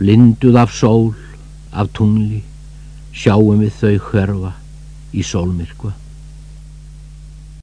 Blinduð af sól, af tungli, sjáum við þau hverfa í sólmyrkva.